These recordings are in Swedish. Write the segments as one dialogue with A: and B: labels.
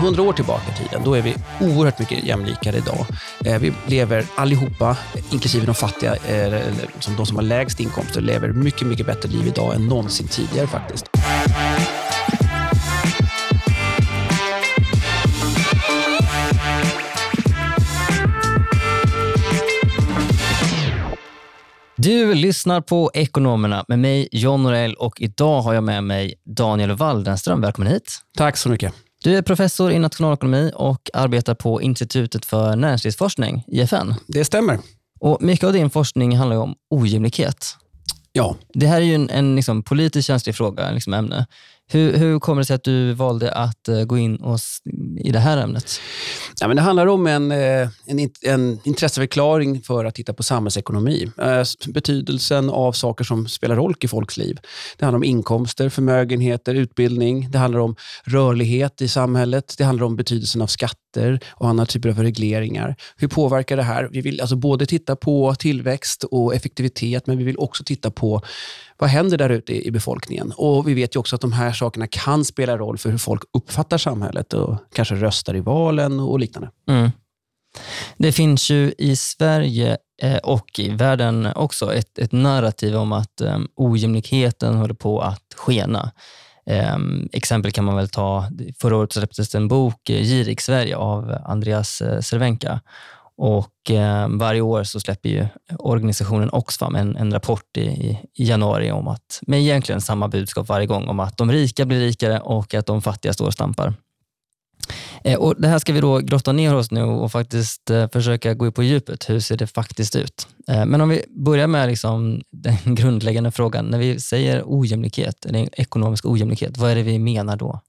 A: 100 år tillbaka i tiden, då är vi oerhört mycket jämlikare idag. Eh, vi lever allihopa, inklusive de fattiga, eh, som de som har lägst inkomster, lever mycket, mycket bättre liv idag än någonsin tidigare faktiskt.
B: Du lyssnar på Ekonomerna med mig, John Norell och idag har jag med mig Daniel Waldenström. Välkommen hit.
A: Tack så mycket.
B: Du är professor i nationalekonomi och arbetar på Institutet för näringslivsforskning, IFN.
A: Det stämmer.
B: Och mycket av din forskning handlar om ojämlikhet.
A: Ja.
B: Det här är ju en, en liksom politiskt känslig fråga, liksom ämne. Hur, hur kommer det sig att du valde att eh, gå in och, i det här ämnet?
A: Ja, men det handlar om en, eh, en, en intresseförklaring för att titta på samhällsekonomi. Eh, betydelsen av saker som spelar roll i folks liv. Det handlar om inkomster, förmögenheter, utbildning. Det handlar om rörlighet i samhället. Det handlar om betydelsen av skatter och andra typer av regleringar. Hur påverkar det här? Vi vill alltså både titta på tillväxt och effektivitet, men vi vill också titta på vad händer där ute i befolkningen? Och Vi vet ju också att de här sakerna kan spela roll för hur folk uppfattar samhället och kanske röstar i valen och liknande.
B: Mm. Det finns ju i Sverige eh, och i världen också ett, ett narrativ om att um, ojämlikheten håller på att skena. Ehm, exempel kan man väl ta, förra året släpptes en bok, eh, Girig-Sverige av Andreas eh, Cervenka. Och eh, varje år så släpper ju organisationen Oxfam en, en rapport i, i, januari om att, med egentligen samma budskap varje gång, om att de rika blir rikare och att de fattiga står och stampar. Eh, och det här ska vi då grotta ner oss nu och faktiskt eh, försöka gå på djupet. Hur ser det faktiskt ut? Eh, men om vi börjar med liksom den grundläggande frågan. När vi säger ojämlikhet, eller ekonomisk ojämlikhet, vad är det vi menar då?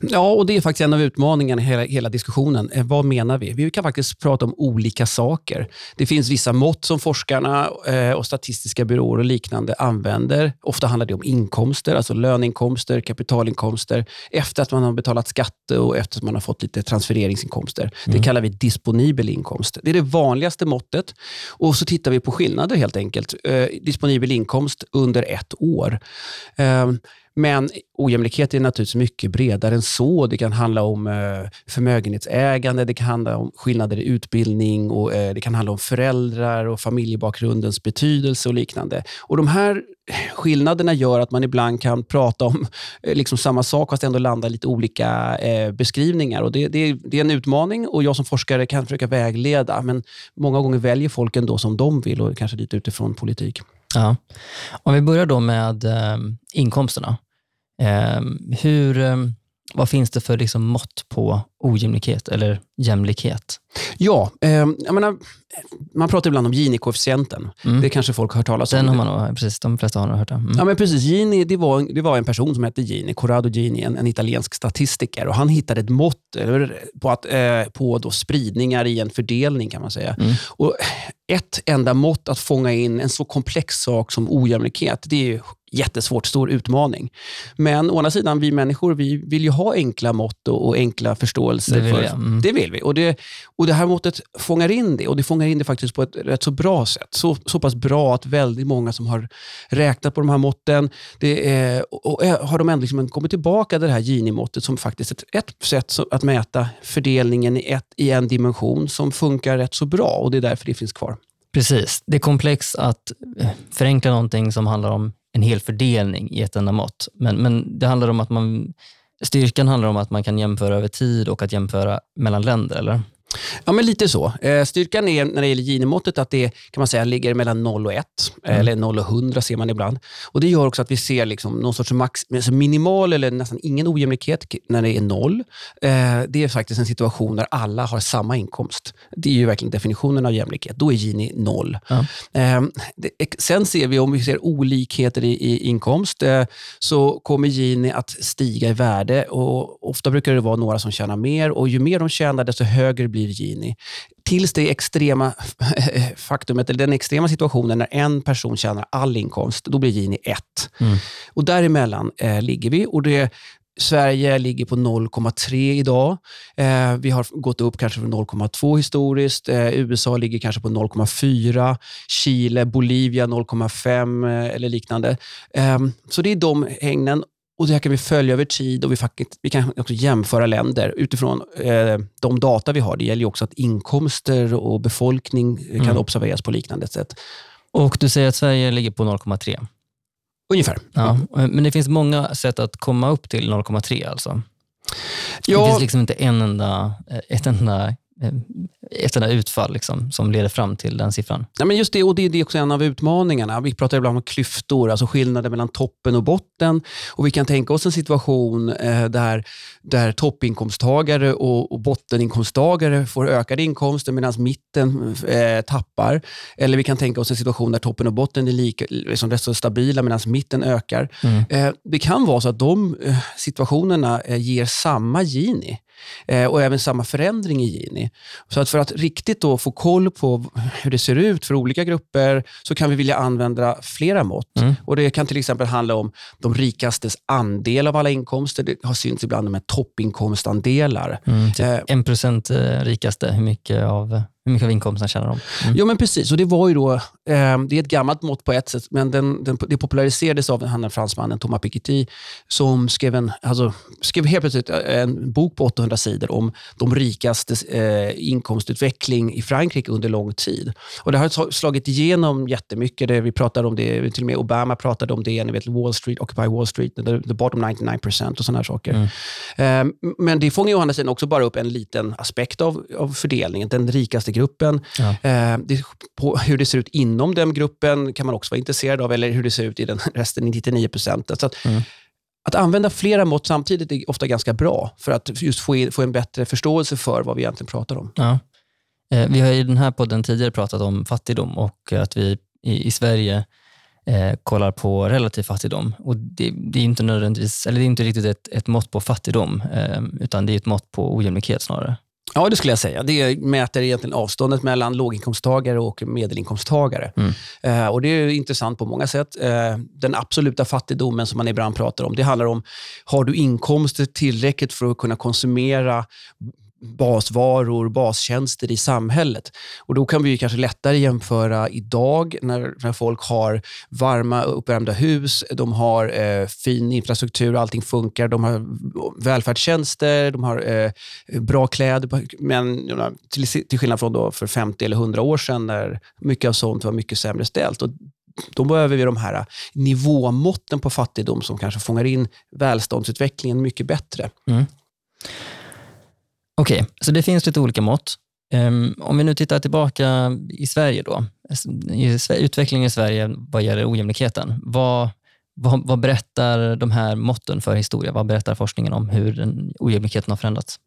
A: Ja, och det är faktiskt en av utmaningarna i hela, hela, diskussionen. Eh, vad menar vi? Vi kan faktiskt prata om olika saker. Det finns vissa mått som forskarna eh, och statistiska byråer och liknande använder. Ofta handlar det om inkomster, alltså löneinkomster, kapitalinkomster, efter att man har betalat skatt och efter att man har fått lite transfereringsinkomster. Mm. Det kallar vi disponibel inkomst. Det är det vanligaste måttet. Och så tittar vi på skillnader helt enkelt. Eh, disponibel inkomst under ett år. Eh, men ojämlikhet är naturligtvis mycket bredare än så. Det kan handla om eh, förmögenhetsägande, det kan handla om skillnader i utbildning och eh, det kan handla om föräldrar och familjebakgrundens betydelse och liknande. Och De här skillnaderna gör att man ibland kan prata om eh, liksom samma sak fast ändå landa i lite olika beskrivningar. Och det, det, det, är en utmaning och jag som forskare kan försöka vägleda, men många gånger väljer folk ändå som de vill och kanske lite utifrån politik.
B: Ja. Om vi börjar då med eh, inkomsterna. Eh, hur, eh, vad finns det för liksom mått på ojämlikhet eller jämlikhet?
A: Ja, eh, jag menar, man pratar ibland om Gini-koefficienten. Mm. Det kanske folk har hört talas
B: Den
A: om.
B: Har man, precis, de flesta har nog hört det. Mm.
A: Ja, men precis. Gini, det var, det var en person som hette Gini, Corrado Gini, en, en italiensk statistiker. Och han hittade ett mått på, att, eh, på då spridningar i en fördelning, kan man säga. Mm. Och ett enda mått att fånga in en så komplex sak som ojämlikhet, det är jättesvårt, stor utmaning. Men å andra sidan, vi människor vi vill ju ha enkla mått och, och enkla förståelser.
B: Det vill, för, mm.
A: det vill vi. Och det, och det här måttet fångar in det och det fångar in det faktiskt på ett rätt så bra sätt. Så, så pass bra att väldigt många som har räknat på de här måtten, det är, och har de ändå liksom kommit tillbaka till det här Gini-måttet som faktiskt ett, ett sätt att mäta fördelningen i, ett, i en dimension som funkar rätt så bra och det är därför det finns kvar.
B: Precis. Det är komplext att eh, förenkla någonting som handlar om en hel fördelning i ett enda mått. Men, men det handlar om att man, styrkan handlar om att man kan jämföra över tid och att jämföra mellan länder, eller?
A: Ja, men lite så. Eh, styrkan är när det gäller Gini-måttet att det kan man säga ligger mellan 0 och 1, mm. eller 0 och 100 ser man ibland. Och Det gör också att vi ser liksom någon sorts max, alltså minimal eller nästan ingen ojämlikhet när det är 0. Eh, det är faktiskt en situation där alla har samma inkomst. Det är ju verkligen definitionen av jämlikhet. Då är Gini 0. Ja. Eh, sen ser vi, om vi ser olikheter i, i inkomst, så kommer Gini att stiga i värde. Och ofta brukar det vara några som tjänar mer och ju mer de tjänar, desto högre blir Gini. Tills det extrema faktumet, eller den extrema situationen när en person tjänar all inkomst, då blir Gini 1. Mm. Och däremellan eh, ligger vi. Och det, Sverige ligger på 0,3 idag. Eh, vi har gått upp kanske från 0,2 historiskt. Eh, USA ligger kanske på 0,4. Chile, Bolivia 0,5 eh, eller liknande. Eh, så det är de hängnen. Och Det här kan vi följa över tid och vi, faktiskt, vi kan också jämföra länder utifrån eh, de data vi har. Det gäller också att inkomster och befolkning kan mm. observeras på liknande sätt.
B: Och Du säger att Sverige ligger på 0,3?
A: Ungefär.
B: Ja, men det finns många sätt att komma upp till 0,3 alltså? Ja. Det finns liksom inte en enda, ett enda Eh, ett enda utfall liksom, som leder fram till den siffran.
A: Ja, men just det, och det, det är också en av utmaningarna. Vi pratar ibland om klyftor, alltså skillnader mellan toppen och botten. Och Vi kan tänka oss en situation eh, där, där toppinkomsttagare och, och botteninkomsttagare får ökade inkomster medan mitten eh, tappar. Eller vi kan tänka oss en situation där toppen och botten är lika, liksom rätt så stabila medan mitten ökar. Mm. Eh, det kan vara så att de eh, situationerna eh, ger samma Gini. Eh, och även samma förändring i Gini. Så att för att riktigt då få koll på hur det ser ut för olika grupper så kan vi vilja använda flera mått. Mm. Och Det kan till exempel handla om de rikastes andel av alla inkomster. Det har synts ibland med toppinkomstandelar.
B: Mm, typ eh, en procent eh, rikaste, hur mycket av hur mycket av inkomsten tjänar de?
A: Mm. Jo, men precis. Och det var ju då, eh, det är ett gammalt mått på ett sätt, men den, den, det populariserades av den fransmannen Thomas Piketty, som skrev, en, alltså, skrev helt plötsligt en bok på 800 sidor om de rikastes eh, inkomstutveckling i Frankrike under lång tid. Och Det har slagit igenom jättemycket. Det, vi pratade om det, till och med Obama pratade om det, ni vet Wall Street, Occupy Wall Street, the, the bottom 99 procent och sådana saker. Mm. Eh, men det fångar å andra sidan också bara upp en liten aspekt av, av fördelningen. Den rikaste gruppen. Ja. Eh, det, på hur det ser ut inom den gruppen kan man också vara intresserad av, eller hur det ser ut i den resten, 99 procent. att, mm. att använda flera mått samtidigt är ofta ganska bra, för att just få, få en bättre förståelse för vad vi egentligen pratar om.
B: Ja. Eh, vi har i den här podden tidigare pratat om fattigdom och att vi i, i Sverige eh, kollar på relativ fattigdom. Och det, det, är inte nödvändigtvis, eller det är inte riktigt ett, ett mått på fattigdom, eh, utan det är ett mått på ojämlikhet snarare.
A: Ja, det skulle jag säga. Det mäter egentligen avståndet mellan låginkomsttagare och medelinkomsttagare. Mm. Eh, och Det är intressant på många sätt. Eh, den absoluta fattigdomen som man ibland pratar om, det handlar om, har du inkomster tillräckligt för att kunna konsumera basvaror, bastjänster i samhället. Och Då kan vi kanske lättare jämföra idag när, när folk har varma uppvärmda hus, de har eh, fin infrastruktur, allting funkar, de har välfärdstjänster, de har eh, bra kläder. Men till, till skillnad från då för 50 eller 100 år sedan när mycket av sånt var mycket sämre ställt. Och då behöver vi de här nivåmåtten på fattigdom som kanske fångar in välståndsutvecklingen mycket bättre. Mm.
B: Okej, okay, så det finns lite olika mått. Ehm, om vi nu tittar tillbaka i Sverige då, utvecklingen i Sverige vad gäller ojämlikheten. Vad, vad, vad, berättar de här måtten för historia? Vad berättar forskningen om hur den ojämlikheten har förändrats?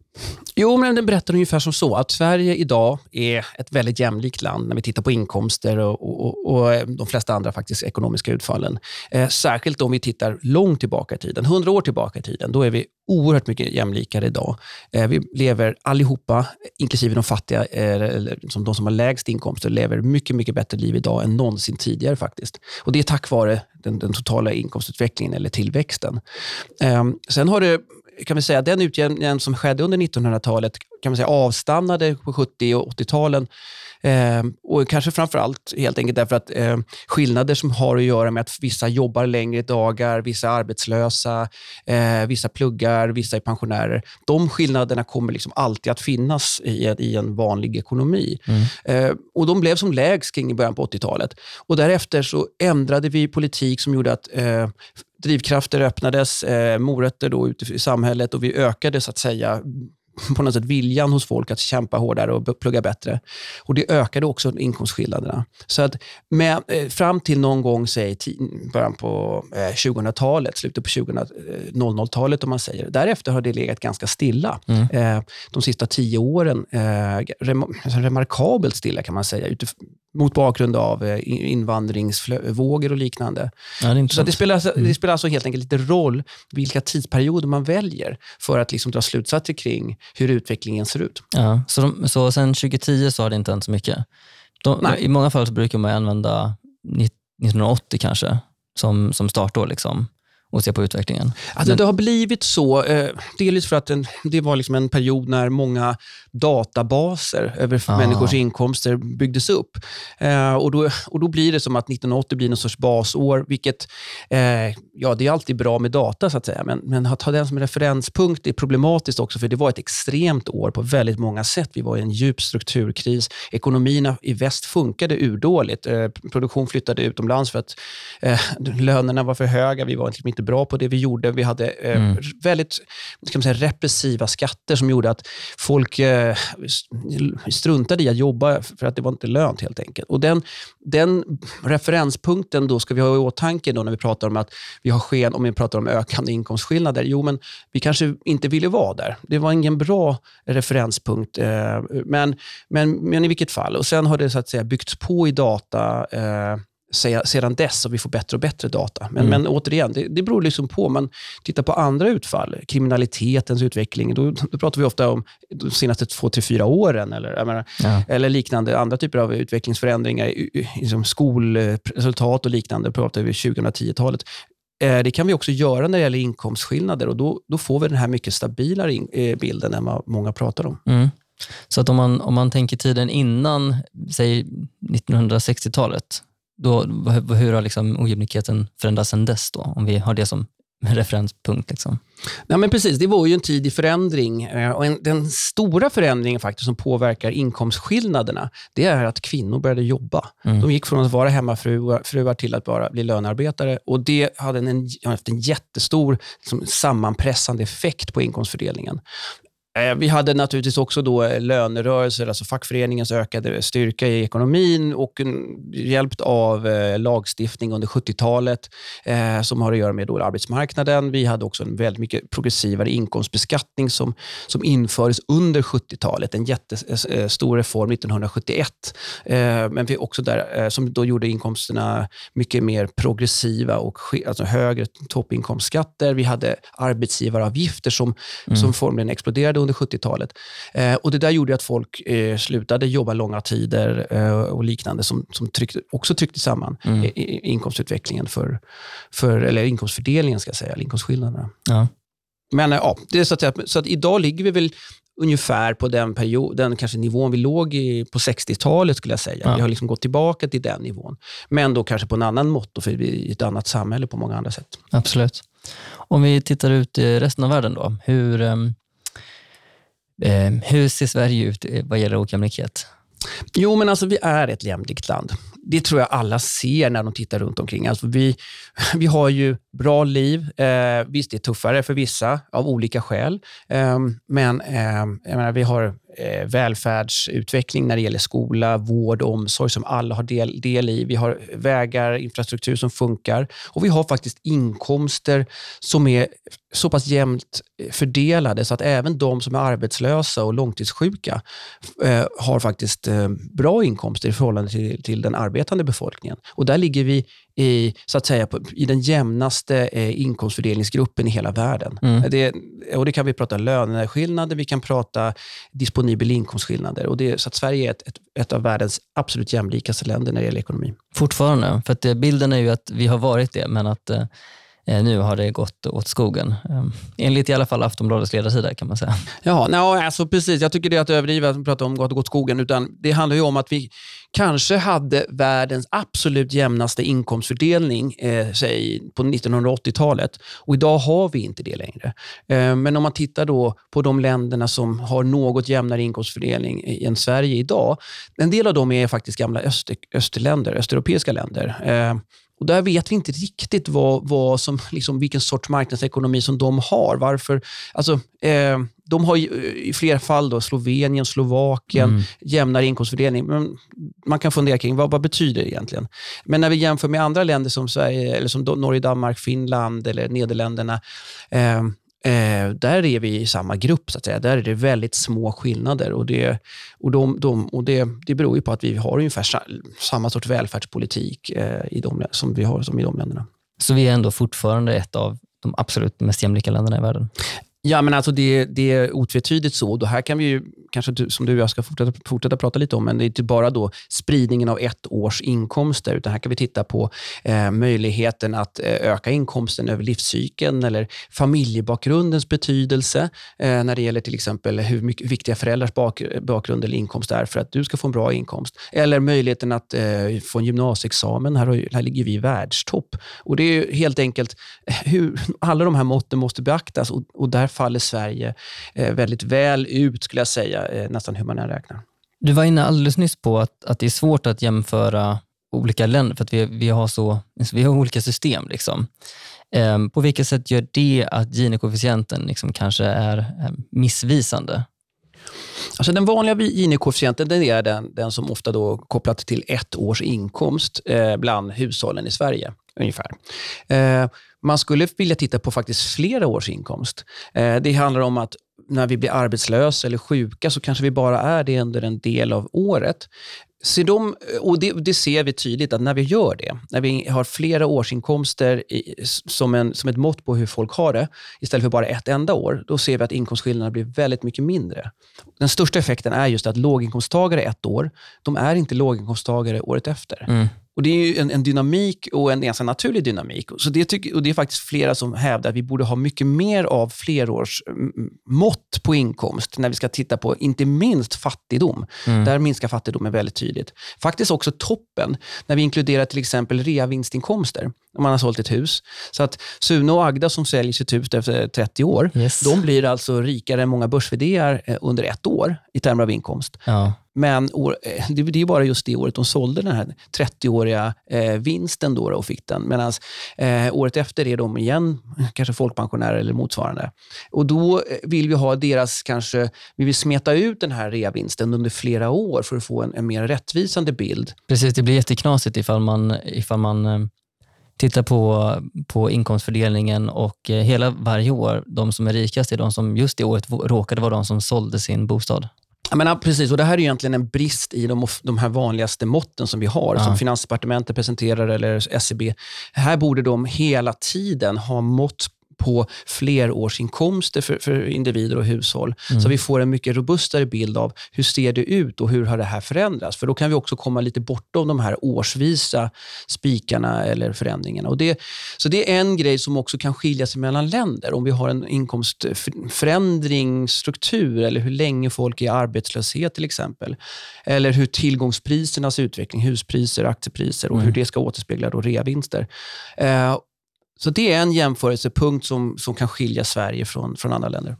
A: Jo, men den berättar ungefär som så att Sverige idag är ett väldigt jämlikt land när vi tittar på inkomster och, och, och eh, de flesta andra faktiskt ekonomiska utfallen. Eh, särskilt om vi tittar långt tillbaka i tiden, hundra år tillbaka i tiden. Då är vi oerhört mycket jämlikare idag. Eh, vi lever allihopa, inklusive de fattiga, eh, som liksom de som har lägst inkomster, lever mycket, mycket bättre liv idag än någonsin tidigare faktiskt. Och Det är tack vare den, den totala inkomstutvecklingen eller tillväxten. Eh, sen har det kan vi säga, den utjämningen som skedde under 1900-talet kan man säga, avstannade på 70 och 80-talen. Eh, och kanske framför allt helt enkelt därför att eh, skillnader som har att göra med att vissa jobbar längre dagar, vissa är arbetslösa, eh, vissa pluggar, vissa är pensionärer. De skillnaderna kommer liksom alltid att finnas i, i en vanlig ekonomi. Mm. Eh, och De blev som lägst kring i början på 80-talet. Och Därefter så ändrade vi politik som gjorde att eh, drivkrafter öppnades, eh, morötter då ute i samhället och vi ökade så att säga på något sätt viljan hos folk att kämpa hårdare och plugga bättre. Och Det ökade också inkomstskillnaderna. Så att med, eh, fram till någon gång, säg början på eh, 2000-talet, slutet på 00-talet om man säger. Därefter har det legat ganska stilla. Mm. Eh, de sista tio åren, eh, rem remarkabelt stilla kan man säga, mot bakgrund av eh, invandringsvågor och liknande. Ja, det så det spelar, alltså, mm. det spelar alltså helt enkelt lite roll vilka tidsperioder man väljer för att liksom dra slutsatser kring hur utvecklingen ser ut.
B: Ja, så, de, så sen 2010 så har det inte hänt så mycket? De, I många fall så brukar man använda 1980 kanske som, som startår. Liksom. Och se på utvecklingen.
A: Alltså, Men... Det har blivit så, eh, delvis för att en, det var liksom en period när många databaser över ah. människors inkomster byggdes upp. Eh, och, då, och Då blir det som att 1980 blir någon sorts basår, vilket eh, ja, det är alltid bra med data, så att säga. Men, men att ha den som referenspunkt är problematiskt också, för det var ett extremt år på väldigt många sätt. Vi var i en djup strukturkris. Ekonomierna i väst funkade urdåligt. Eh, produktion flyttade utomlands för att eh, lönerna var för höga. Vi var inte bra på det vi gjorde. Vi hade eh, mm. väldigt ska man säga, repressiva skatter som gjorde att folk eh, struntade i att jobba för att det var inte lönt helt enkelt. Och den, den referenspunkten då ska vi ha i åtanke då när vi pratar om att vi har sken, om vi pratar om ökande inkomstskillnader. Jo, men vi kanske inte ville vara där. Det var ingen bra referenspunkt. Eh, men, men, men i vilket fall. Och Sen har det så att säga byggts på i data eh, sedan dess och vi får bättre och bättre data. Men, mm. men återigen, det, det beror liksom på. Man tittar på andra utfall, kriminalitetens utveckling, då, då pratar vi ofta om de senaste två till fyra åren eller, menar, ja. eller liknande. Andra typer av utvecklingsförändringar, liksom skolresultat och liknande, pratar vi 2010-talet. Eh, det kan vi också göra när det gäller inkomstskillnader och då, då får vi den här mycket stabilare in, eh, bilden än vad många pratar om.
B: Mm. Så att om man, om man tänker tiden innan, säg 1960-talet, då, hur har liksom ojämlikheten förändrats sedan dess? Då, om vi har det som referenspunkt. Liksom.
A: Ja, men precis, det var ju en tid i förändring. Eh, och en, den stora förändringen faktiskt som påverkar inkomstskillnaderna, det är att kvinnor började jobba. Mm. De gick från att vara hemmafruar till att bara bli lönearbetare. Och Det hade en, haft en jättestor liksom, sammanpressande effekt på inkomstfördelningen. Eh, vi hade naturligtvis också då eh, lönerörelser, alltså fackföreningens ökade styrka i ekonomin och hjälpt av eh, lagstiftning under 70-talet eh, som har att göra med då arbetsmarknaden. Vi hade också en väldigt mycket progressivare inkomstbeskattning som, som infördes under 70-talet. En jättestor reform 1971, eh, men vi också där, som då gjorde inkomsterna mycket mer progressiva och alltså högre toppinkomstskatter. Vi hade arbetsgivaravgifter som, mm. som formligen exploderade under 70-talet. Eh, och Det där gjorde att folk eh, slutade jobba långa tider eh, och liknande som, som tryckte, också tryckte samman mm. inkomstutvecklingen för, för, eller inkomstfördelningen, ska jag säga, eller inkomstskillnaderna. Ja. Men eh, ja, det är så, att, så att idag ligger vi väl ungefär på den, period, den kanske nivån vi låg i på 60-talet, skulle jag säga. Ja. Vi har liksom gått tillbaka till den nivån. Men då kanske på en annan mått, för vi är ett annat samhälle på många andra sätt.
B: Absolut. Om vi tittar ut i resten av världen, då. Hur, ehm, Eh, hur ser Sverige ut eh, vad gäller ojämlikhet?
A: Jo, men alltså vi är ett jämlikt land. Det tror jag alla ser när de tittar runt omkring. Alltså vi, vi har ju bra liv. Eh, visst, det är tuffare för vissa av olika skäl. Eh, men eh, menar, vi har eh, välfärdsutveckling när det gäller skola, vård och omsorg som alla har del, del i. Vi har vägar, infrastruktur som funkar och vi har faktiskt inkomster som är så pass jämnt eh, fördelade så att även de som är arbetslösa och långtidssjuka eh, har faktiskt eh, bra inkomster i förhållande till, till den arbetande befolkningen. Och där ligger vi i, så att säga, på, i den jämnaste eh, inkomstfördelningsgruppen i hela världen. Mm. Det, och det kan vi prata löneskillnader, vi kan prata disponibel inkomstskillnader. Och det, så att Sverige är ett, ett, ett, av världens absolut jämlikaste länder när det gäller ekonomi.
B: Fortfarande, för att det, bilden är ju att vi har varit det, men att eh, Eh, Eh, nu har det gått åt skogen. Ehm, enligt i alla fall Aftonbladets ledarsida kan man säga.
A: Ja, no, alltså precis. Jag tycker det är att överdriva att prata om gått åt skogen. Utan det handlar ju om att vi kanske hade världens absolut jämnaste inkomstfördelning eh, säg, på 1980-talet. Och idag har vi inte det längre. Eh, men om man tittar då på de länderna som har något jämnare inkomstfördelning än Sverige idag. En del av dem är faktiskt gamla öster, österländer, östeuropeiska länder. Eh, och Där vet vi inte riktigt vad, vad som, liksom, vilken sorts marknadsekonomi som de har. Varför? Alltså, eh, de har i flera fall, då, Slovenien, Slovakien, mm. jämnare inkomstfördelning. Men man kan fundera kring vad, vad betyder det egentligen? Men när vi jämför med andra länder som Sverige, eller som Norge, Danmark, Finland eller Nederländerna, eh, Eh, där är vi i samma grupp, så att säga. Där är det väldigt små skillnader. Och Det, och de, de, och det, det beror ju på att vi har ungefär samma sorts välfärdspolitik eh, i de, som vi har som i de länderna.
B: Så vi är ändå fortfarande ett av de absolut mest jämlika länderna i världen?
A: Ja, men alltså det, det är otvetydigt så. Då här kan vi ju kanske du, som du och jag ska fortsätta, fortsätta prata lite om, men det är inte bara då spridningen av ett års inkomster, utan här kan vi titta på eh, möjligheten att eh, öka inkomsten över livscykeln eller familjebakgrundens betydelse eh, när det gäller till exempel hur mycket viktiga föräldrars bak, bakgrund eller inkomst är för att du ska få en bra inkomst. Eller möjligheten att eh, få en gymnasieexamen. Här, här ligger vi i världstopp. Och det är helt enkelt eh, hur alla de här måtten måste beaktas och, och där faller Sverige eh, väldigt väl ut, skulle jag säga, eh, nästan hur man än räknar.
B: Du var inne alldeles nyss på att, att det är svårt att jämföra olika länder för att vi, vi, har, så, vi har olika system. Liksom. Eh, på vilket sätt gör det att Gini-koefficienten liksom kanske är eh, missvisande?
A: Alltså den vanliga Gini-koefficienten är den, den som ofta då kopplat till ett års inkomst eh, bland hushållen i Sverige. ungefär. Eh, man skulle vilja titta på faktiskt flera års inkomst. Eh, det handlar om att när vi blir arbetslösa eller sjuka så kanske vi bara är det under en del av året. Så de, och det, det, ser vi tydligt att när vi gör det, när vi har flera årsinkomster i, som, en, som ett mått på hur folk har det, istället för bara ett enda år, då ser vi att inkomstskillnaderna blir väldigt mycket mindre. Den största effekten är just att låginkomsttagare ett år, de är inte låginkomsttagare året efter. Mm. Och Det är en, en, dynamik och en ganska naturlig dynamik. Så det, tycker, och det är faktiskt flera som hävdar att vi borde ha mycket mer av flerårsmått på inkomst när vi ska titta på, inte minst fattigdom. Mm. Där minskar fattigdomen väldigt tydligt. Faktiskt också toppen, när vi inkluderar till exempel reavinstinkomster, om man har sålt ett hus. Så att Sune och Agda som säljer sitt hus efter 30 år, yes. de blir alltså rikare än många börs eh, under ett år i termer av inkomst. Ja. Men eh, det är bara just det året de sålde den här 30-åriga eh, vinsten då och fick den. Medan eh, året efter är de igen kanske folkpensionärer eller motsvarande. Och Då vill vi ha deras, kanske, vi vill smeta ut den här reavinsten under flera år för att få en, en mer rättvisande bild.
B: Precis, det blir jätteknasigt ifall man, ifall man tittar på, på inkomstfördelningen och hela varje år, de som är rikast är de som just det året råkade vara de som sålde sin bostad.
A: Jag menar, precis, och det här är egentligen en brist i de, de här vanligaste måtten som vi har, ja. som Finansdepartementet presenterar eller SCB. E här borde de hela tiden ha mått på flerårsinkomster för, för individer och hushåll. Mm. Så vi får en mycket robustare bild av hur ser det ut och hur har det här förändrats. För då kan vi också komma lite bortom de här årsvisa spikarna eller förändringarna. Och det, så det är en grej som också kan skilja sig mellan länder. Om vi har en inkomstförändringsstruktur eller hur länge folk är i arbetslöshet till exempel. Eller hur tillgångsprisernas utveckling, huspriser, aktiepriser och mm. hur det ska återspegla då reavinster. Eh, så det är en jämförelsepunkt som, som kan skilja Sverige från, från andra länder.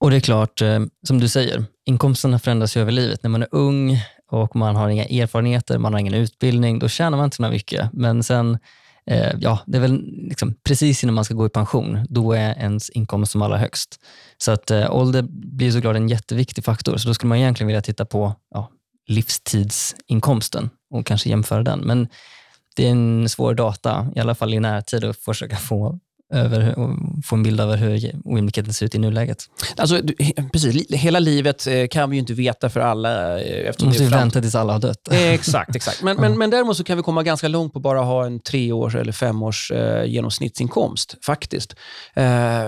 B: Och det är klart, eh, som du säger, inkomsterna förändras ju över livet. När man är ung och man har inga erfarenheter, man har ingen utbildning, då tjänar man inte så mycket. Men sen, eh, ja, det är väl liksom precis innan man ska gå i pension, då är ens inkomst som allra högst. Så att eh, ålder blir såklart en jätteviktig faktor. Så då skulle man egentligen vilja titta på ja, livstidsinkomsten och kanske jämföra den. Men det är en svår data, i alla fall i närtid, att försöka få över, få en bild över hur ojämlikheten ser ut i nuläget.
A: Alltså, precis, hela livet eh, kan vi ju inte veta för alla.
B: Eh, eftersom måste ju vänta tills alla har dött.
A: exakt, exakt. Men, men, men däremot så kan vi komma ganska långt på bara ha en treårs eller femårs eh, genomsnittsinkomst, faktiskt. Eh,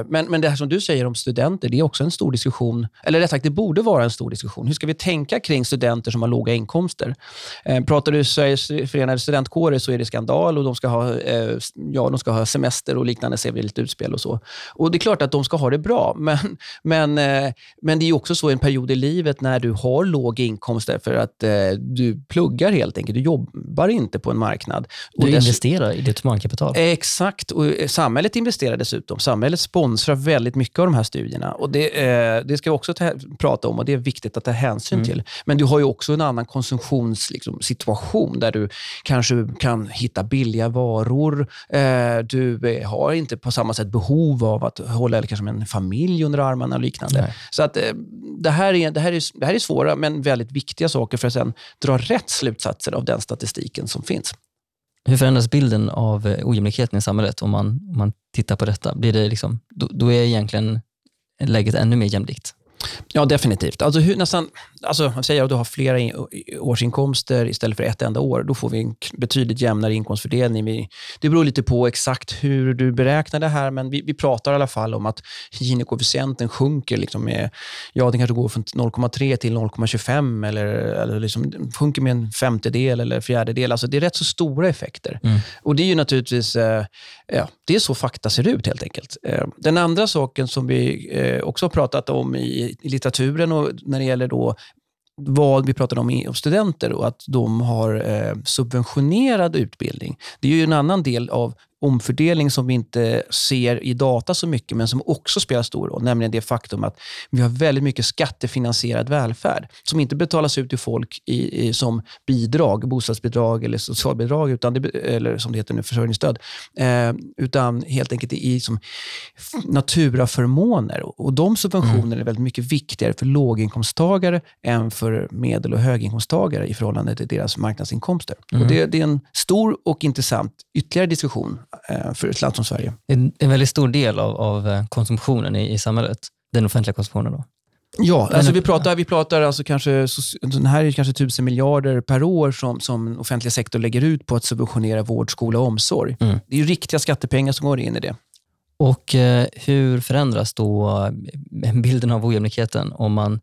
A: men, men det här som du säger om studenter, det är också en stor diskussion. Eller rätt sagt, det borde vara en stor diskussion. Hur ska vi tänka kring studenter som har låga inkomster? Eh, pratar du Sveriges förenade studentkårer så är det skandal och de ska ha, eh, ja, de ska ha semester och liknande vi lite utspel och så. Och Det är klart att de ska ha det bra, men, men, eh, men det är också så en period i livet när du har låg inkomst för att eh, du pluggar helt enkelt. Du jobbar inte på en marknad.
B: Du investerar i ditt humankapital.
A: Exakt. Och eh, samhället investerar dessutom. Samhället sponsrar väldigt mycket av de här studierna. Och Det, det ska vi också ta, prata om och det är viktigt att ta hänsyn mm. till. Men du har ju också en annan konsumtionssituation liksom, där du kanske kan hitta billiga varor. Du har inte på samma sätt behov av att hålla kanske en familj under armarna och liknande. Nej. Så att, eh, det, här är, det, här är, det här är svåra men väldigt viktiga saker för att sen dra rätt slutsatser av den statistiken som finns.
B: Hur förändras bilden av eh, ojämlikheten i samhället om man, om man tittar på detta? Blir det liksom, då, då är egentligen läget ännu mer jämlikt?
A: Ja, definitivt. Alltså hur, nästan, alltså, man säger att du har flera årsinkomster istället för ett enda år, då får vi en betydligt jämnare inkomstfördelning. Det beror lite på exakt hur du beräknar det här, men vi, vi pratar i alla fall om att Gini-koefficienten sjunker. Liksom med, ja, den kanske går från 0,3 till 0,25 eller, eller liksom, sjunker med en femtedel eller fjärdedel. Alltså, det är rätt så stora effekter. Mm. Och Det är ju naturligtvis eh, ja, det är så fakta ser ut helt enkelt. Eh, den andra saken som vi eh, också har pratat om i, i litteraturen och när det gäller då vad vi pratade om om studenter och att de har eh, subventionerad utbildning. Det är ju en annan del av omfördelning som vi inte ser i data så mycket, men som också spelar stor roll. Nämligen det faktum att vi har väldigt mycket skattefinansierad välfärd som inte betalas ut till folk i, i som bidrag, bostadsbidrag eller socialbidrag, utan det, eller som det heter nu, försörjningsstöd. Eh, utan helt enkelt i som naturaförmåner. Och de subventionerna mm. är väldigt mycket viktigare för låginkomsttagare än för medel och höginkomsttagare i förhållande till deras marknadsinkomster. Mm. Och det, det är en stor och intressant ytterligare diskussion för ett land som Sverige.
B: En, en väldigt stor del av, av eh, konsumtionen i, i samhället, den offentliga konsumtionen. Då.
A: Ja, alltså vi pratar, vi pratar alltså kanske, den här är kanske tusen miljarder per år som, som offentliga sektor lägger ut på att subventionera vård, skola och omsorg. Mm. Det är ju riktiga skattepengar som går in i det.
B: Och eh, Hur förändras då bilden av ojämlikheten om man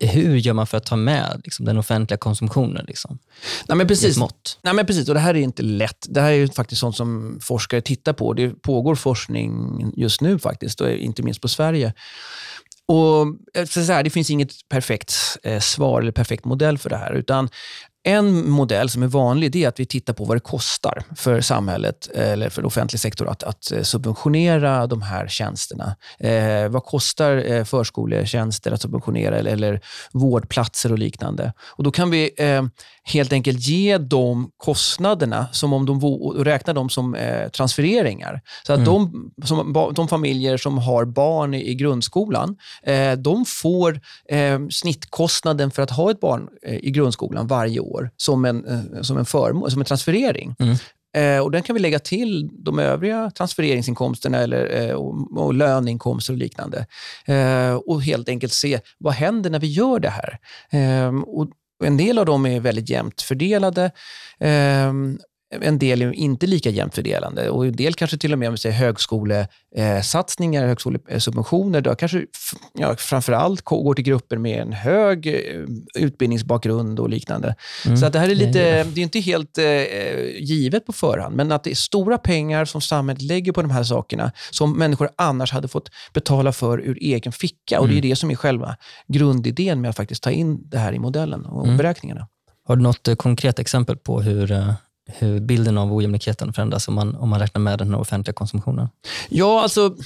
B: hur gör man för att ta med liksom, den offentliga konsumtionen? Liksom,
A: Nej, men precis. mått? Nej, men precis. Och det här är inte lätt. Det här är faktiskt sånt som forskare tittar på. Det pågår forskning just nu, faktiskt, och inte minst på Sverige. Och så här, Det finns inget perfekt eh, svar eller perfekt modell för det här. utan en modell som är vanlig är att vi tittar på vad det kostar för samhället eller för offentlig sektor att, att eh, subventionera de här tjänsterna. Eh, vad kostar eh, förskoletjänster att subventionera eller, eller vårdplatser och liknande? Och Då kan vi eh, helt enkelt ge de kostnaderna som om de räknar dem som eh, transfereringar. Så att mm. de, som, de familjer som har barn i, i grundskolan, eh, de får snittkostnaden för att ha ett barn i grundskolan varje år år som en, eh, som en, förmån, som en transferering. Mm. Eh, och Den kan vi lägga till de övriga transfereringsinkomsterna eller, eh, och, och löneinkomster och liknande. Eh, och helt enkelt se vad händer när vi gör det här. Eh, och en del av dem är väldigt jämnt fördelade. Eh, en del är inte lika jämnt fördelande och en del kanske till och med om vi säger högskolesatsningar, högskolesubventioner, då kanske ja, framförallt går till grupper med en hög eh, utbildningsbakgrund och liknande. Mm. Så att det här är lite, det är inte helt eh, givet på förhand, men att det är stora pengar som samhället lägger på de här sakerna som människor annars hade fått betala för ur egen ficka. Och Det är mm. det som är själva grundidén med att faktiskt ta in det här i modellen och mm. beräkningarna.
B: Har du något eh, konkret exempel på hur eh, hur bilden av ojämlikheten förändras om man, om man räknar med den offentliga konsumtionen?
A: Ja, alltså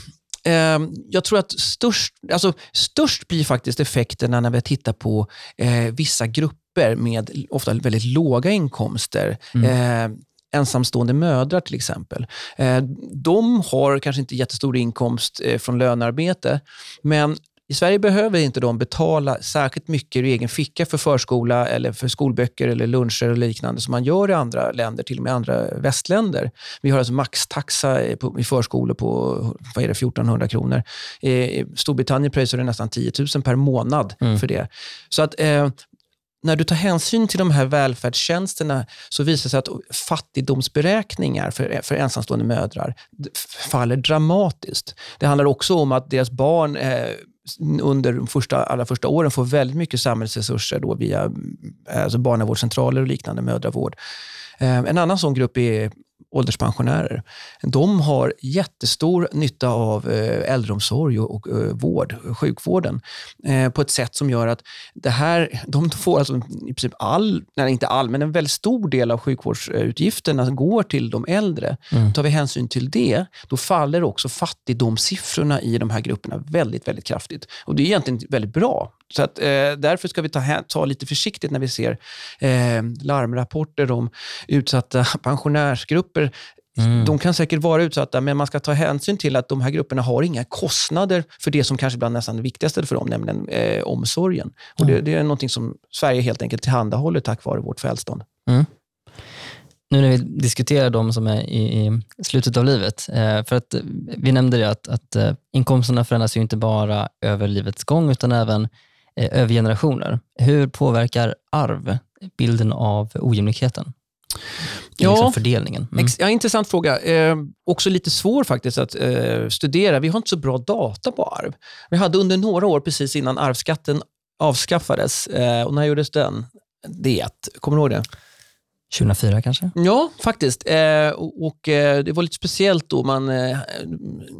A: eh, jag tror att störst, alltså, störst blir faktiskt effekterna när vi tittar på eh, vissa grupper med ofta väldigt låga inkomster. Mm. Eh, ensamstående mödrar till exempel. Eh, de har kanske inte jättestor inkomst eh, från lönearbete, men i Sverige behöver inte de betala särskilt mycket ur egen ficka för förskola, eller för skolböcker, eller luncher och liknande som man gör i andra länder, till och med andra västländer. Vi har alltså maxtaxa i förskolor på vad är det, 1400 kronor. I Storbritannien pröjsar det nästan 10 000 per månad mm. för det. Så att eh, när du tar hänsyn till de här välfärdstjänsterna så visar det sig att fattigdomsberäkningar för, för ensamstående mödrar faller dramatiskt. Det handlar också om att deras barn eh, under de första, allra första åren får väldigt mycket samhällsresurser då via eh, alltså barnavårdscentraler och liknande, mödravård. Eh, en annan sån grupp är ålderspensionärer. De har jättestor nytta av eh, äldreomsorg och eh, vård, sjukvården, eh, på ett sätt som gör att det här, de får alltså i princip all, nej inte all, men en väldigt stor del av sjukvårdsutgifterna går till de äldre. Mm. Tar vi hänsyn till det, då faller också fattigdomssiffrorna i de här grupperna väldigt, väldigt kraftigt. Och Det är egentligen väldigt bra. Så att, eh, därför ska vi ta, ta lite försiktigt när vi ser eh, larmrapporter om utsatta pensionärsgrupper. Mm. De kan säkert vara utsatta, men man ska ta hänsyn till att de här grupperna har inga kostnader för det som kanske bland nästan det viktigaste för dem, nämligen eh, omsorgen. Och mm. det, det, är något som Sverige helt enkelt tillhandahåller tack vare vårt välstånd. Mm
B: nu när vi diskuterar de som är i, i slutet av livet, eh, för att vi nämnde det att, att eh, inkomsterna förändras ju inte bara över livets gång, utan även eh, över generationer. Hur påverkar arv bilden av ojämlikheten? Ja, liksom fördelningen.
A: Mm. Ja, intressant fråga. Eh, också lite svår faktiskt att eh, studera. Vi har inte så bra data på arv. Vi hade under några år, precis innan arvsskatten avskaffades, eh, och när gjordes den? Det. Kommer du ihåg det?
B: 2004 kanske?
A: Ja, faktiskt. Eh, och, eh, Det var lite speciellt då. Man eh,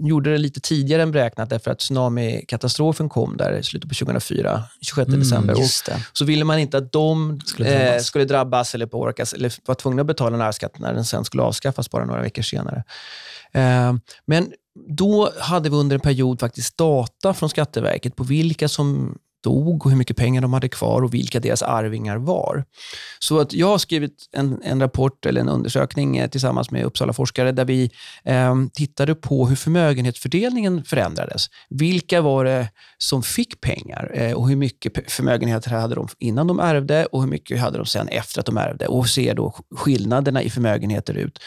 A: gjorde det lite tidigare än beräknat därför att tsunamikatastrofen kom där i slutet på 2004, 26 mm, december. Så ville man inte att de skulle drabbas, eh, skulle drabbas eller påverkas eller var tvungna att betala en arvsskatt när den sen skulle avskaffas bara några veckor senare. Eh, men då hade vi under en period faktiskt data från Skatteverket på vilka som dog och hur mycket pengar de hade kvar och vilka deras arvingar var. Så att jag har skrivit en, en rapport eller en undersökning eh, tillsammans med Uppsala forskare där vi eh, tittade på hur förmögenhetsfördelningen förändrades. Vilka var det som fick pengar eh, och hur mycket förmögenheter hade de innan de ärvde och hur mycket hade de sen efter att de ärvde och ser då skillnaderna i förmögenheter ut.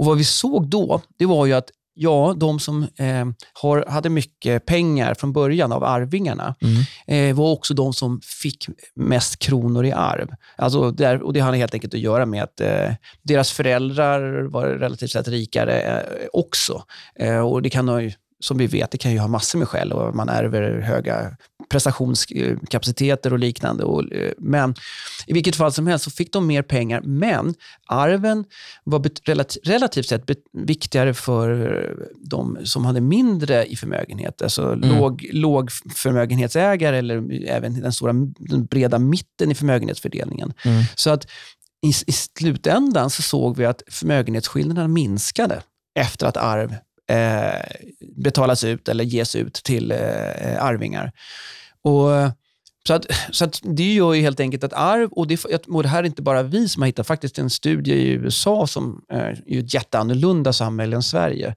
A: Och Vad vi såg då, det var ju att Ja, de som eh, har, hade mycket pengar från början av arvingarna mm. eh, var också de som fick mest kronor i arv. Alltså där, och Det hade helt enkelt att göra med att eh, deras föräldrar var relativt sett rikare eh, också. Eh, och Det kan ha som vi vet, det kan ju ha massor med skäl och man ärver höga prestationskapaciteter och liknande. Och, eh, men i vilket fall som helst så fick de mer pengar, men arven var relativt sett viktigare för de som hade mindre i förmögenhet. Alltså mm. låg, låg förmögenhetsägare eller även den stora den breda mitten i förmögenhetsfördelningen. Mm. Så att i, i slutändan så såg vi att förmögenhetsskillnaderna minskade efter att arv eh, betalas ut eller ges ut till eh, arvingar. Och, så att, så att det gör ju helt enkelt att arv, och det, och det här är inte bara vi som har hittat, faktiskt en studie i USA som eh, är ett jätteannorlunda samhälle än Sverige,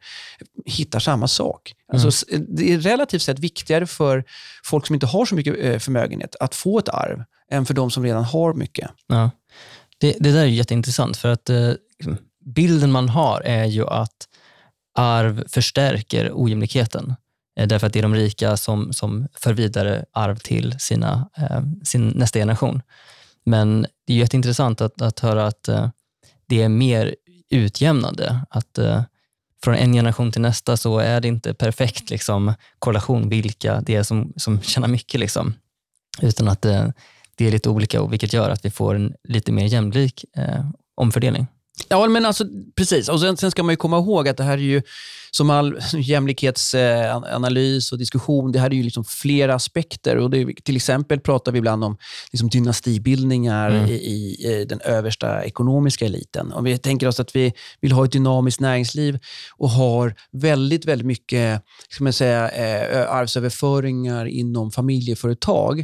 A: hittar samma sak. Mm. Alltså, det är relativt sett viktigare för folk som inte har så mycket eh, förmögenhet att få ett arv än för de som redan har mycket.
B: Ja. Det, det där är jätteintressant, för att eh, bilden man har är ju att arv förstärker ojämlikheten. Eh, därför att det är de rika som, som för vidare arv till sina, eh, sin nästa generation. Men det är jätteintressant att, att höra att eh, det är mer utjämnande. Att eh, från en generation till nästa så är det inte perfekt liksom, korrelation vilka det är som, som tjänar mycket. Liksom. Utan att det, det är lite olika, och vilket gör att vi får en lite mer jämlik eh, omfördelning.
A: Ja, men alltså precis. Och sen, sen, ska man ju komma ihåg att det här är ju, som all jämlikhetsanalys och diskussion, det här är ju liksom flera aspekter. Och det, till exempel pratar vi ibland om liksom dynastibildningar mm. i, i, den översta ekonomiska eliten. Om vi tänker oss att vi vill ha ett dynamiskt näringsliv och har väldigt, väldigt mycket ska man säga, eh, arvsöverföringar inom familjeföretag,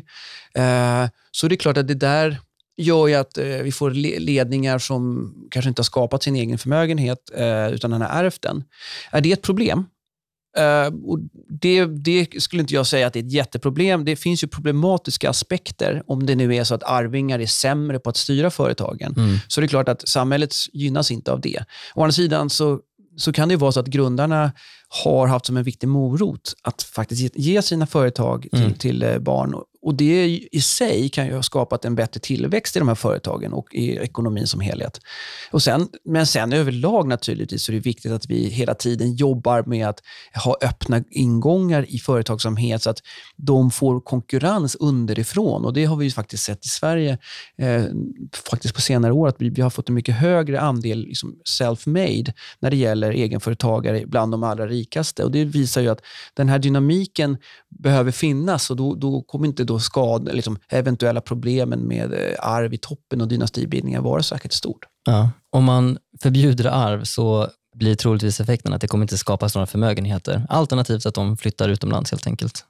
A: eh, så är det klart att det där gör ju att eh, vi får ledningar som kanske inte har skapat sin egen förmögenhet, eh, utan den har ärvt den. Är det ett problem? Uh, och det, det, skulle inte jag säga att det är ett jätteproblem. Det finns ju problematiska aspekter om det nu är så att arvingar är sämre på att styra företagen. Mm. Så det är klart att samhället gynnas inte av det. Å andra sidan så, så kan det vara så att grundarna har haft som en viktig morot att faktiskt ge sina företag till, mm. till eh, barn och Det i sig kan ju ha skapat en bättre tillväxt i de här företagen och i ekonomin som helhet. Och sen, men sen överlag naturligtvis så är det viktigt att vi hela tiden jobbar med att ha öppna ingångar i företagsamhet så att de får konkurrens underifrån. Och Det har vi faktiskt sett i Sverige eh, faktiskt på senare år, att vi, vi, har fått en mycket högre andel liksom self-made när det gäller egenföretagare bland de allra rikaste. Och Det visar ju att den här dynamiken behöver finnas och då, då kommer inte då skad, liksom, eventuella problemen med eh, arv i toppen och dynastibildningar vara särskilt stort.
B: Ja. Om man förbjuder arv så blir troligtvis effekten att det kommer inte skapas några förmögenheter. Alternativt att de flyttar utomlands helt enkelt.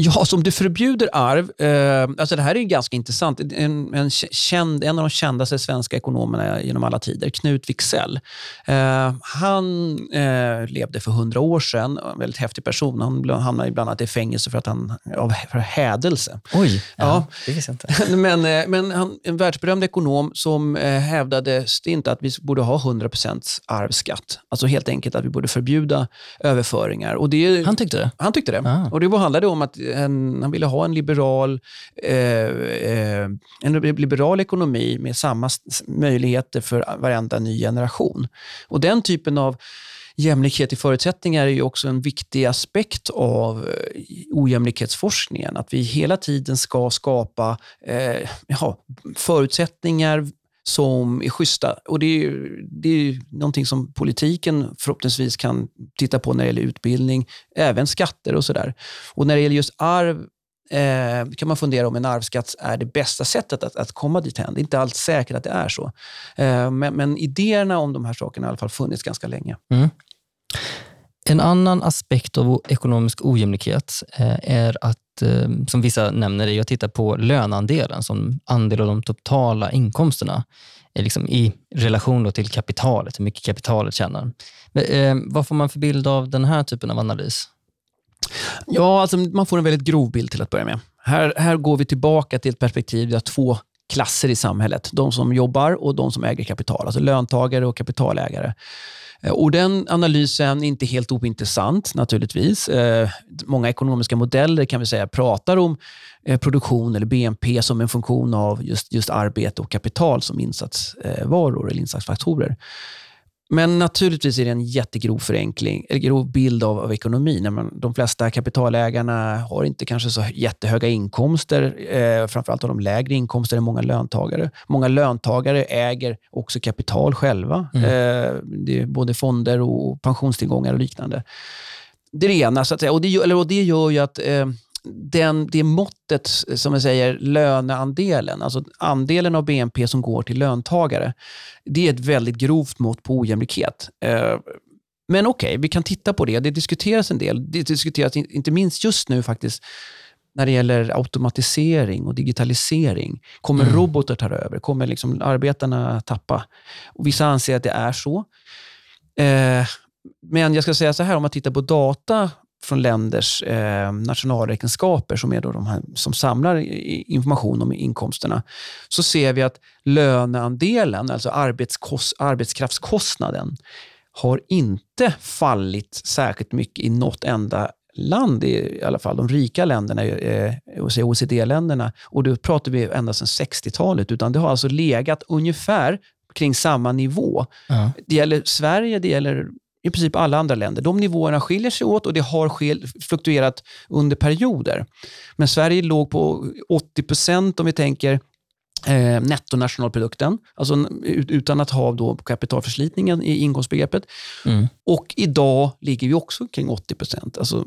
A: Ja, som du förbjuder arv. Eh, alltså det här är ganska intressant. En, en, känd, en av de kändaste svenska ekonomerna genom alla tider, Knut Wicksell. Eh, han eh, levde för hundra år sedan. En väldigt häftig person. Han hamnade bland annat i fängelse för att han av för hädelse.
B: Oj, ja, ja. det visste jag
A: inte. men eh, men han, en världsberömd ekonom som eh, hävdade stint att vi borde ha 100% arvsskatt. Alltså helt enkelt att vi borde förbjuda överföringar. Och det,
B: han tyckte det?
A: Han tyckte det. Ah. Och det handlade om att en, han ville ha en liberal, eh, eh, en liberal ekonomi med samma möjligheter för varenda ny generation. Och Den typen av jämlikhet i förutsättningar är ju också en viktig aspekt av eh, ojämlikhetsforskningen. Att vi hela tiden ska skapa eh, ja, förutsättningar som är schyssta. Och det är, det är någonting som politiken förhoppningsvis kan titta på när det gäller utbildning, även skatter och sådär. Och när det gäller just arv eh, kan man fundera om en arvsskatt är det bästa sättet att, att komma dit hän. Det är inte alls säkert att det är så. Eh, men, men, idéerna om de här sakerna har i alla fall funnits ganska länge. Mm.
B: En annan aspekt av ekonomisk ojämlikhet eh, är att, eh, som vissa nämner, är att titta på löneandelen som andel av de totala inkomsterna eh, liksom i relation till kapitalet, hur mycket kapitalet tjänar. Vad får man för bild av den här typen av analys?
A: Ja, alltså man får en väldigt grov bild till att börja med. Här, här går vi tillbaka till ett perspektiv där två klasser i samhället. De som jobbar och de som äger kapital, alltså löntagare och kapitalägare. Eh, och Den analysen är inte helt ointressant naturligtvis. Eh, många ekonomiska modeller kan vi säga pratar om eh, produktion eller BNP som en funktion av just, just arbete och kapital som insatsvaror eller insatsfaktorer. Men naturligtvis är det en jättegrov förenkling, eller grov bild av, av ekonomin. de flesta kapitalägarna har inte kanske så jättehöga inkomster. Eh, framförallt har de lägre inkomster än många löntagare. Många löntagare äger också kapital själva. Mm. Eh, det är både fonder och pensionstillgångar och liknande. Det är det ena. Så att säga. Och, det, eller, och det gör ju att eh, den, det måttet, som vi säger, löneandelen, alltså andelen av BNP som går till löntagare, det är ett väldigt grovt mått på ojämlikhet. Eh, men okej, okay, vi kan titta på det. Det diskuteras en del. Det diskuteras inte minst just nu faktiskt när det gäller automatisering och digitalisering. Kommer mm. robotar ta över? Kommer liksom arbetarna tappa? Och vissa anser att det är så. Eh, men jag ska säga så här, om man tittar på data från länders eh, nationalräkenskaper, som är då de här, som samlar information om inkomsterna, så ser vi att löneandelen, alltså arbetskraftskostnaden, har inte fallit särskilt mycket i något enda land, i alla fall de rika länderna, eh, OECD-länderna. Och då pratar vi ända sedan 60-talet, utan det har alltså legat ungefär kring samma nivå. Ja. Det gäller Sverige, det gäller i princip alla andra länder. De nivåerna skiljer sig åt och det har fluktuerat under perioder. Men Sverige låg på 80 procent om vi tänker eh, nettonationalprodukten, alltså utan att ha då kapitalförslitningen i inkomstbegreppet. Mm. Och idag ligger vi också kring 80 procent, alltså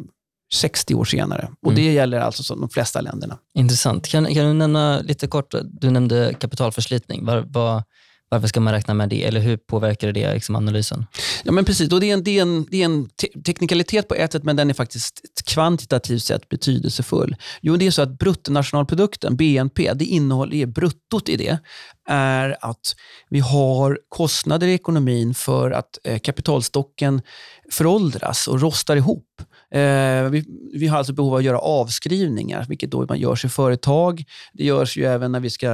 A: 60 år senare. Och mm. Det gäller alltså som de flesta länderna.
B: Intressant. Kan, kan du nämna lite kort, du nämnde kapitalförslitning. Var, var, varför ska man räkna med det? Eller hur påverkar det liksom analysen?
A: Ja, men precis. Och det, är en, det, är en, det är en te teknikalitet på ett sätt, men den är faktiskt kvantitativt sett betydelsefull. Jo, det är så att bruttonationalprodukten, BNP, det innehåller, bruttot i det, är att vi har kostnader i ekonomin för att eh, kapitalstocken föråldras och rostar ihop. Eh, vi, vi, har alltså behov av att göra avskrivningar, vilket då man gör i företag. Det görs ju även när vi ska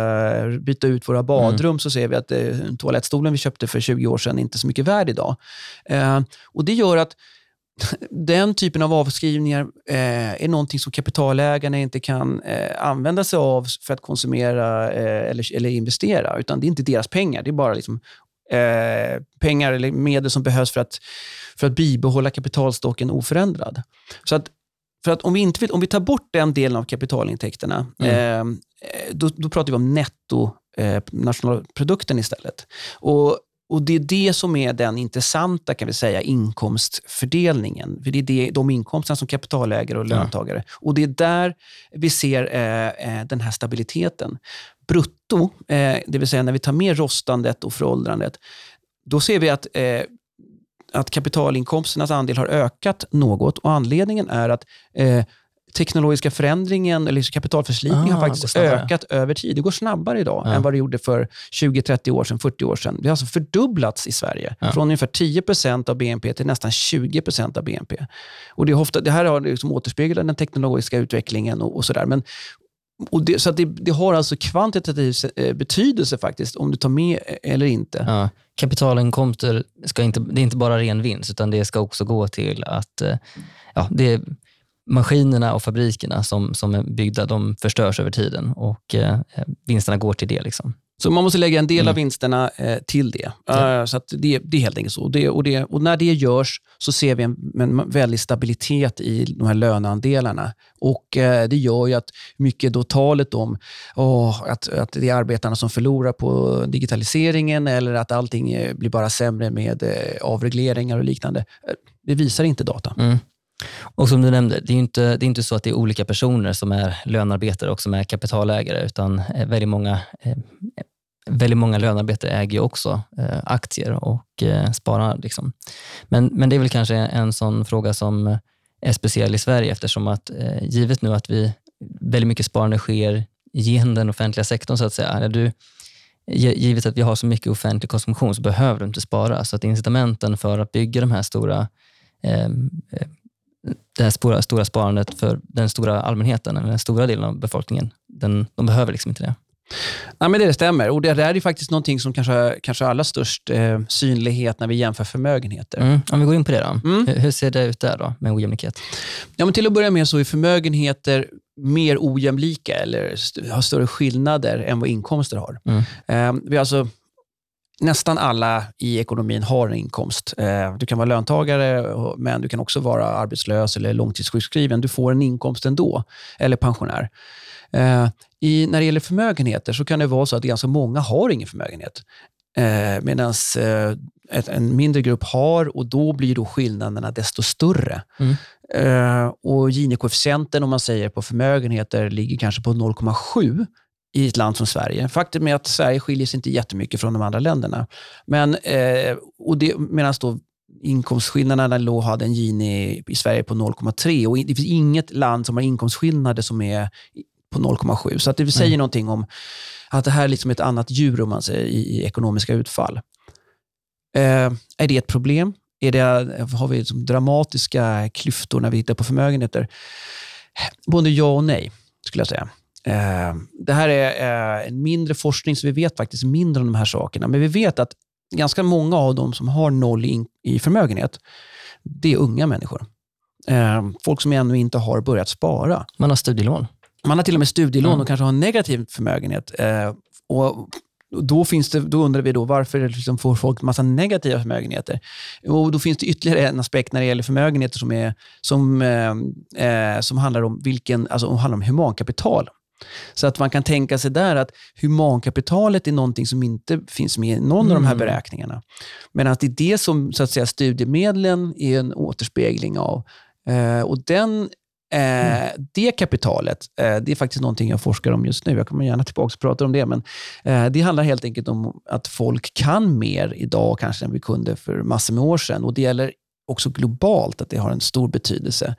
A: byta ut våra badrum, mm. så ser vi att eh, toalettstolen vi köpte för 20 år sedan är inte så mycket värd idag. Eh, och Det gör att den typen av avskrivningar eh, är någonting som kapitalägarna inte kan eh, använda sig av för att konsumera eh, eller, eller, investera. Utan det är inte deras pengar. Det är bara liksom, eh, pengar eller medel som behövs för att, för att bibehålla kapitalstocken oförändrad. Så att, för att om, vi inte, om vi tar bort den delen av kapitalintäkterna, mm. eh, då, då pratar vi om netto eh, nationalprodukten istället. Och och Det är det som är den intressanta kan vi säga, inkomstfördelningen. För Det är det, de inkomsterna som kapitalägare och löntagare. Ja. Och Det är där vi ser eh, eh, den här stabiliteten. Brutto, eh, det vill säga när vi tar med rostandet och föråldrandet, då ser vi att eh, att kapitalinkomsternas andel har ökat något och anledningen är att eh, teknologiska förändringen, eller kapitalförslitningen, ah, har faktiskt ökat över tid. Det går snabbare idag ja. än vad det gjorde för 20, 30 år sedan, 40 år sedan. Det har alltså fördubblats i Sverige. Ja. Från ungefär 10% av BNP till nästan 20% av BNP. Och det, är ofta, det här har liksom återspeglat den teknologiska utvecklingen och, och sådär. Men och det, så det, det, har alltså kvantitativ eh, betydelse faktiskt, om du tar med eller inte.
B: Ja, kapitalinkomster, ska inte, det är inte bara ren vinst, utan det ska också gå till att... Eh, ja, det maskinerna och fabrikerna som, som är byggda, de förstörs över tiden och eh, vinsterna går till det. Liksom.
A: Så man måste lägga en del mm. av vinsterna eh, till det. Ja. Uh, så det, det är helt enkelt så. Och, det, och, det, och, när det görs så ser vi en, en väldig stabilitet i de här löneandelarna. Och eh, Det gör ju att mycket då talet om oh, att, att det är arbetarna som förlorar på digitaliseringen eller att allting eh, blir bara sämre med eh, avregleringar och liknande. Eh, det visar inte data.
B: Mm. Och som du nämnde, det är inte, det är inte så att det är olika personer som är lönarbetare och som är kapitalägare, utan eh, väldigt många, eh, väldigt många lönarbetare äger också eh, aktier och sparar. Liksom. Men, men det är väl kanske en sån fråga som är speciell i Sverige eftersom att givet nu att vi väldigt mycket sparande sker genom den offentliga sektorn, så att säga. Du, givet att vi har så mycket offentlig konsumtion så behöver du inte spara. Så att incitamenten för att bygga de här stora eh, det här stora, stora sparandet för den stora allmänheten, eller den stora delen av befolkningen, den, de behöver liksom inte det.
A: Ja, men det stämmer. Och Det där är faktiskt någonting som kanske, kanske allra störst eh, synlighet när vi jämför förmögenheter.
B: Mm. Om vi går in på det då. Mm. Hur, hur, ser det ut där då med ojämlikhet?
A: Ja, men till att börja med så är förmögenheter mer ojämlika eller har större skillnader än vad inkomster har. Mm. Eh, vi har alltså nästan alla i ekonomin har en inkomst. Eh, du kan vara löntagare, men du kan också vara arbetslös eller långtidssjukskriven. Du får en inkomst ändå, eller pensionär. Eh, I, när det gäller förmögenheter så kan det vara så att ganska många har ingen förmögenhet. Eh, Medan en mindre grupp har och då blir då skillnaderna desto större. Mm. och Gini-koefficienten om man säger på förmögenheter ligger kanske på 0,7 i ett land som Sverige. Faktum är att Sverige skiljer sig inte jättemycket från de andra länderna. Men, eh, och det, medan då inkomstskillnaderna låg, hade en Gini i Sverige på 0,3 och det finns inget land som har inkomstskillnader som är på 0,7. Så att det säger mm. någonting om att det här är liksom ett annat djur om man säger, i, i ekonomiska utfall. Eh, är det ett problem? Är det, har vi liksom dramatiska klyftor när vi tittar på förmögenheter? Både ja och nej, skulle jag säga. Eh, det här är eh, en mindre forskning, så vi vet faktiskt mindre om de här sakerna. Men vi vet att ganska många av dem som har noll i förmögenhet, det är unga människor. Eh, folk som ännu inte har börjat spara.
B: Man har studielån.
A: Man har till och med studielån mm. och kanske har en negativ förmögenhet. Och då, finns det, då undrar vi då varför liksom får folk massa negativa förmögenheter. Och då finns det ytterligare en aspekt när det gäller förmögenheter som, är, som, eh, som handlar om vilken, alltså, handlar om humankapital. Så att man kan tänka sig där att humankapitalet är någonting som inte finns med i någon mm. av de här mm. beräkningarna. Men att det är det som så att säga, studiemedlen är en återspegling av. Eh, och den Eh, mm. Det kapitalet, eh, det är faktiskt någonting jag forskar om just nu. Jag kommer gärna tillbaka och prata om det. Men eh, Det handlar helt enkelt om att folk kan mer idag kanske än vi kunde för massor med år sedan. Och Det gäller också globalt, att det har en stor betydelse.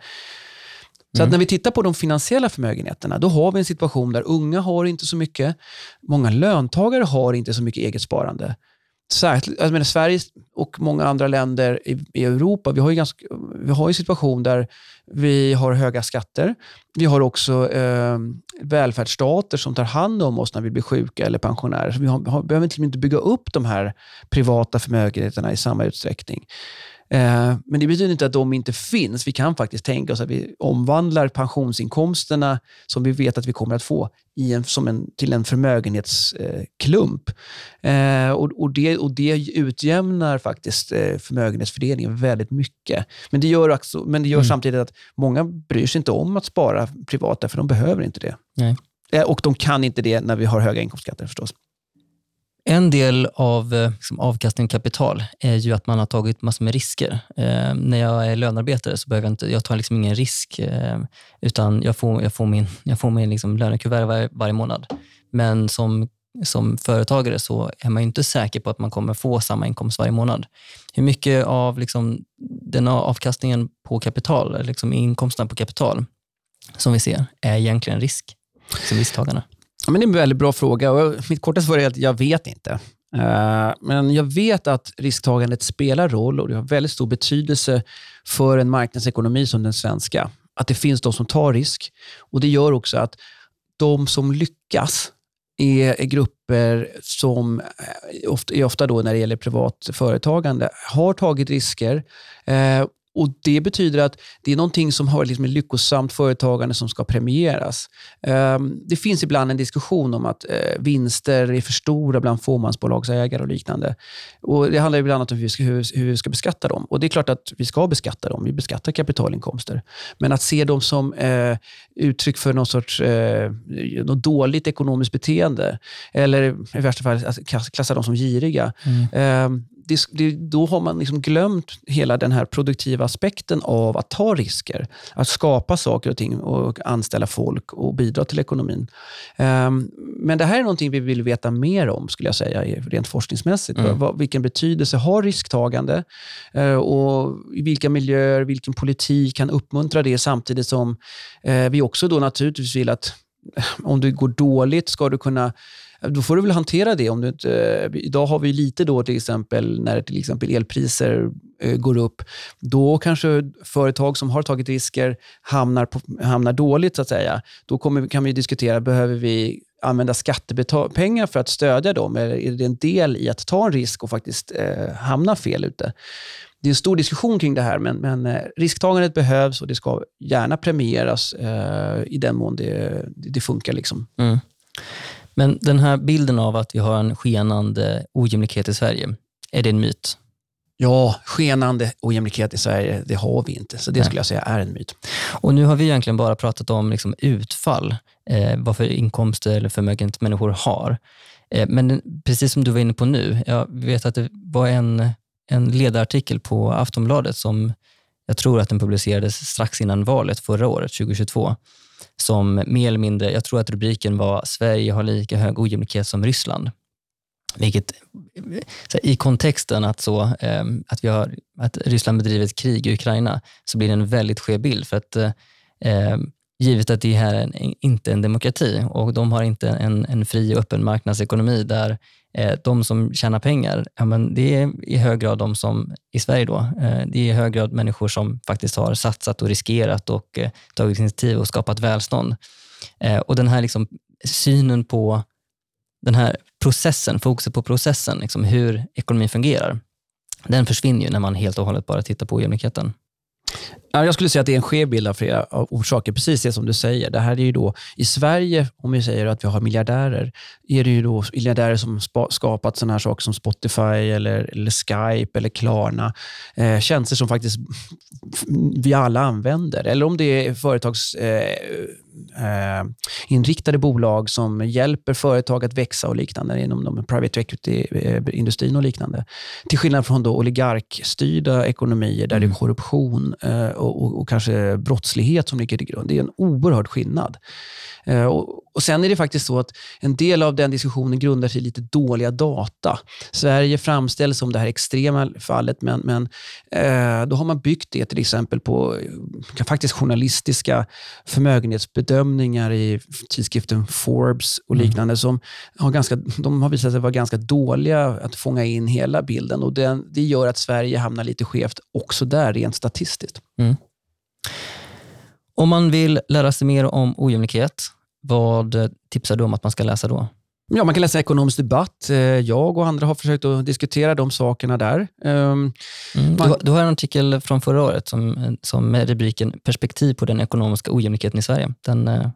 A: Så mm. att när vi tittar på de finansiella förmögenheterna, då har vi en situation där unga har inte så mycket. Många löntagare har inte så mycket eget sparande. Särskilt, jag menar, Sverige och många andra länder i, i Europa, vi har, ju ganska, vi har en situation där vi har höga skatter. Vi har också eh, välfärdsstater som tar hand om oss när vi blir sjuka eller pensionärer. Så vi har, har, behöver liksom inte bygga upp de här privata förmögenheterna i samma utsträckning. Eh, men det betyder inte att de inte finns. Vi kan faktiskt tänka oss att vi omvandlar pensionsinkomsterna som vi vet att vi kommer att få i en, som en, till en förmögenhetsklump. Eh, och, och, det, och det utjämnar faktiskt eh, förmögenhetsfördelningen väldigt mycket. Men det gör, också, men det gör mm. samtidigt att många bryr sig inte om att spara privat, för de behöver inte det.
B: Nej.
A: och de kan inte det när vi har höga inkomstskatter förstås.
B: En del av eh, liksom, avkastning och kapital är ju att man har tagit massor med risker. Eh, när jag är lönarbetare så behöver jag inte, jag tar liksom ingen risk, eh, utan jag får, jag får min, jag får min liksom lönekuvert var, varje månad. Men som, som företagare så är man inte säker på att man kommer få samma inkomst varje månad. Hur mycket av liksom, den avkastningen på kapital, liksom inkomsterna på kapital som vi ser, är egentligen risk som risktagarna?
A: Ja, men det är en väldigt bra fråga. Och mitt korta svar är att jag vet inte. Eh, men jag vet att risktagandet spelar roll och det har väldigt stor betydelse för en marknadsekonomi som den svenska. Att det finns de som tar risk. Och Det gör också att de som lyckas är, grupper som eh, ofta, är ofta då när det gäller privat företagande har tagit risker eh, och Det betyder att det är någonting som har liksom ett lyckosamt företagande som ska premieras. Um, det finns ibland en diskussion om att uh, vinster är för stora bland fåmansbolagsägare och liknande. Och Det handlar ibland om hur vi, ska, hur, hur vi ska beskatta dem. Och Det är klart att vi ska beskatta dem. Vi beskattar kapitalinkomster. Men att se dem som uh, uttryck för någon sorts uh, något dåligt ekonomiskt beteende eller i värsta fall klassa dem som giriga. Mm. Um, det, det, då har man liksom glömt hela den här produktiva aspekten av att ta risker. Att skapa saker och ting och anställa folk och bidra till ekonomin. Um, men det här är någonting vi vill veta mer om, skulle jag säga, rent forskningsmässigt. Mm. Vad, vilken betydelse har risktagande? Uh, och I vilka miljöer, vilken politik kan uppmuntra det samtidigt som uh, vi också då naturligtvis vill att om det går dåligt ska du kunna då får du väl hantera det. Om du inte, idag har vi lite då till exempel när till exempel elpriser eh, går upp. Då kanske företag som har tagit risker hamnar, på, hamnar dåligt. så att säga. Då kommer, kan vi diskutera, behöver vi använda skattepengar för att stödja dem? Eller är det en del i att ta en risk och faktiskt eh, hamna fel ute? Det är en stor diskussion kring det här, men, men eh, risktagandet behövs och det ska gärna premieras eh, i den mån det, det funkar. Liksom. Mm.
B: Men den här bilden av att vi har en skenande ojämlikhet i Sverige, är det en myt?
A: Ja, skenande ojämlikhet i Sverige, det har vi inte. Så det Nej. skulle jag säga är en myt.
B: Och Nu har vi egentligen bara pratat om liksom utfall, eh, vad för inkomster eller förmögenhet människor har. Eh, men precis som du var inne på nu, jag vet att det var en, en ledarartikel på Aftonbladet som jag tror att den publicerades strax innan valet förra året, 2022, som mer eller mindre, jag tror att rubriken var Sverige har lika hög ojämlikhet som Ryssland. Vilket i kontexten att, så, ehm, att, vi har, att Ryssland bedriver ett krig i Ukraina så blir det en väldigt skev bild. För att, eh, givet att det här är en, inte en demokrati och de har inte en, en fri och öppen marknadsekonomi där Eh, de som tjänar pengar, ja, men det är i hög grad de som, i Sverige då, eh, det är i hög grad människor som faktiskt har satsat och riskerat och eh, tagit initiativ och skapat välstånd. Och den här liksom, synen på den här processen, fokuset på processen, liksom hur ekonomin fungerar, den försvinner ju när man helt och hållet bara tittar på ojämlikheten.
A: Jag skulle säga att det är en skev bild av flera orsaker. Precis det som du säger. Det här är ju då, I Sverige, om vi säger att vi har miljardärer, är det ju då miljardärer som skapat sådana här saker som Spotify, eller, eller Skype eller Klarna. Eh, tjänster som faktiskt vi alla använder. Eller om det är företags... Eh, inriktade bolag som hjälper företag att växa och liknande inom de private equity-industrin och liknande. Till skillnad från då oligarkstyrda ekonomier där mm. det är korruption eh, och, och, och, kanske brottslighet som ligger till grund. Det är en oerhörd skillnad. Eh, och, och Sen är det faktiskt så att en del av den diskussionen grundar sig i lite dåliga data. Sverige framställs som det här extrema fallet, men, men eh, då har man byggt det till exempel på eh, faktiskt journalistiska förmögenhetsbedömningar i tidskriften Forbes och mm. liknande. Mm. som har ganska, De har visat sig vara ganska dåliga att fånga in hela bilden. och Det, det gör att Sverige hamnar lite skevt också där, rent statistiskt. Mm.
B: Om man vill lära sig mer om ojämlikhet, vad tipsar du om att man ska läsa då?
A: Ja, man kan läsa ekonomisk debatt. Eh, jag och andra har försökt att diskutera de sakerna där.
B: Ehm, mm. Man... Du, har en artikel från förra året som, som med rubriken Perspektiv på den ekonomiska ojämlikheten i Sverige. Den, eh,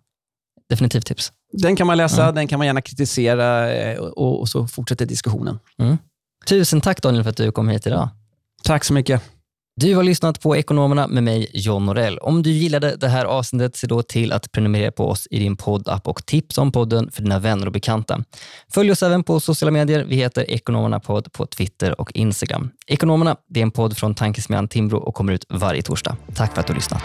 B: definitivt tips.
A: Den kan man läsa, mm. den kan man gärna kritisera eh, och, och så fortsätter diskussionen. Mm.
B: Tusen tack Daniel för att du kom hit idag.
A: Tack så mycket.
B: Du har lyssnat på Ekonomerna med mig, John Norell. Om du gillade det här avsnittet, se då till att prenumerera på oss i din poddapp och tipsa om podden för dina vänner och bekanta. Följ oss även på sociala medier. Vi heter Ekonomerna podd på Twitter och Instagram. Ekonomerna det är en podd från Tankesmedjan Timbro och kommer ut varje torsdag. Tack för att du har lyssnat.